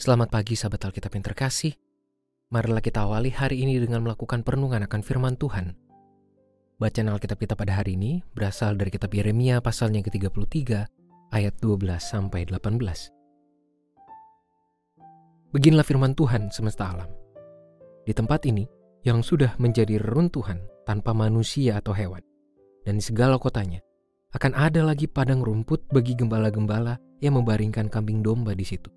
Selamat pagi sahabat Alkitab yang terkasih. Marilah kita awali hari ini dengan melakukan perenungan akan firman Tuhan. Bacaan Alkitab kita pada hari ini berasal dari kitab Yeremia pasalnya ke-33 ayat 12 sampai 18. Beginilah firman Tuhan semesta alam. Di tempat ini yang sudah menjadi reruntuhan tanpa manusia atau hewan dan di segala kotanya akan ada lagi padang rumput bagi gembala-gembala yang membaringkan kambing domba di situ.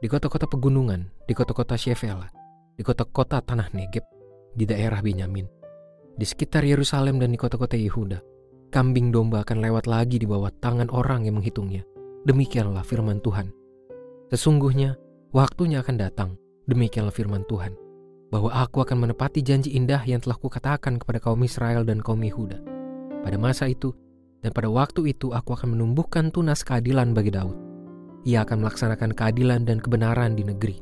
Di kota-kota pegunungan, di kota-kota Shevela, di kota-kota tanah Negeb, di daerah Benyamin, di sekitar Yerusalem dan di kota-kota Yehuda, kambing domba akan lewat lagi di bawah tangan orang yang menghitungnya. Demikianlah firman Tuhan. Sesungguhnya, waktunya akan datang, demikianlah firman Tuhan, bahwa aku akan menepati janji indah yang telah kukatakan kepada kaum Israel dan kaum Yehuda. Pada masa itu, dan pada waktu itu aku akan menumbuhkan tunas keadilan bagi Daud. Ia akan melaksanakan keadilan dan kebenaran di negeri.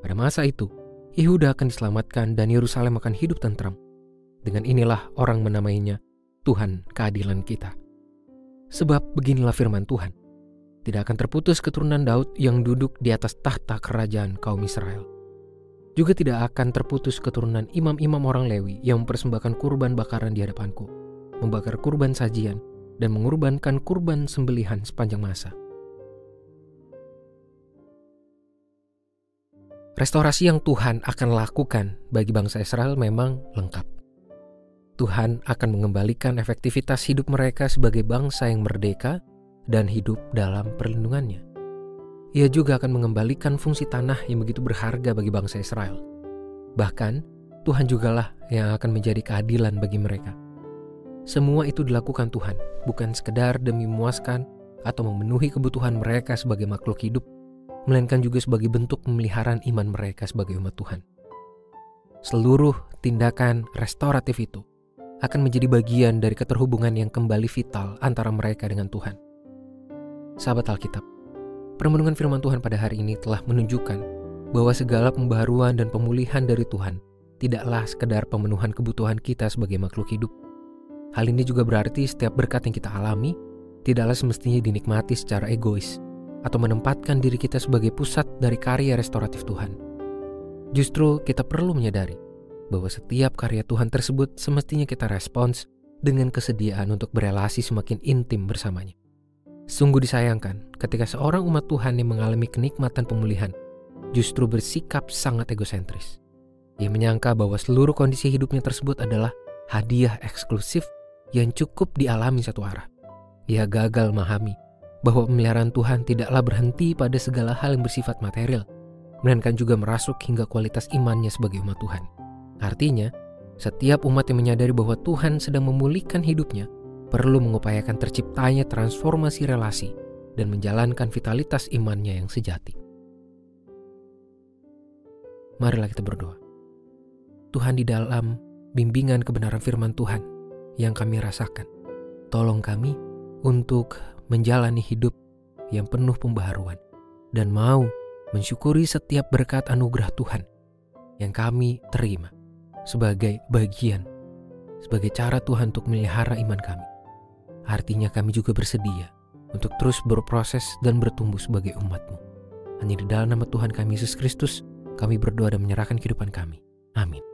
Pada masa itu, Yehuda akan diselamatkan dan Yerusalem akan hidup tentram. Dengan inilah orang menamainya Tuhan keadilan kita. Sebab beginilah firman Tuhan. Tidak akan terputus keturunan Daud yang duduk di atas tahta kerajaan kaum Israel. Juga tidak akan terputus keturunan imam-imam orang Lewi yang mempersembahkan kurban bakaran di hadapanku, membakar kurban sajian, dan mengorbankan kurban sembelihan sepanjang masa. Restorasi yang Tuhan akan lakukan bagi bangsa Israel memang lengkap. Tuhan akan mengembalikan efektivitas hidup mereka sebagai bangsa yang merdeka dan hidup dalam perlindungannya. Ia juga akan mengembalikan fungsi tanah yang begitu berharga bagi bangsa Israel. Bahkan, Tuhan jugalah yang akan menjadi keadilan bagi mereka. Semua itu dilakukan Tuhan, bukan sekedar demi memuaskan atau memenuhi kebutuhan mereka sebagai makhluk hidup, melainkan juga sebagai bentuk pemeliharaan iman mereka sebagai umat Tuhan. Seluruh tindakan restoratif itu akan menjadi bagian dari keterhubungan yang kembali vital antara mereka dengan Tuhan. Sahabat Alkitab, permenungan firman Tuhan pada hari ini telah menunjukkan bahwa segala pembaharuan dan pemulihan dari Tuhan tidaklah sekedar pemenuhan kebutuhan kita sebagai makhluk hidup, Hal ini juga berarti setiap berkat yang kita alami tidaklah semestinya dinikmati secara egois atau menempatkan diri kita sebagai pusat dari karya restoratif Tuhan. Justru kita perlu menyadari bahwa setiap karya Tuhan tersebut semestinya kita respons dengan kesediaan untuk berelasi semakin intim bersamanya. Sungguh disayangkan ketika seorang umat Tuhan yang mengalami kenikmatan pemulihan justru bersikap sangat egosentris. Ia menyangka bahwa seluruh kondisi hidupnya tersebut adalah hadiah eksklusif yang cukup dialami satu arah. Ia gagal memahami bahwa pemeliharaan Tuhan tidaklah berhenti pada segala hal yang bersifat material, melainkan juga merasuk hingga kualitas imannya sebagai umat Tuhan. Artinya, setiap umat yang menyadari bahwa Tuhan sedang memulihkan hidupnya perlu mengupayakan terciptanya transformasi relasi dan menjalankan vitalitas imannya yang sejati. Marilah kita berdoa. Tuhan di dalam bimbingan kebenaran firman Tuhan, yang kami rasakan. Tolong kami untuk menjalani hidup yang penuh pembaharuan dan mau mensyukuri setiap berkat anugerah Tuhan yang kami terima sebagai bagian, sebagai cara Tuhan untuk melihara iman kami. Artinya kami juga bersedia untuk terus berproses dan bertumbuh sebagai umatmu. Hanya di dalam nama Tuhan kami Yesus Kristus, kami berdoa dan menyerahkan kehidupan kami. Amin.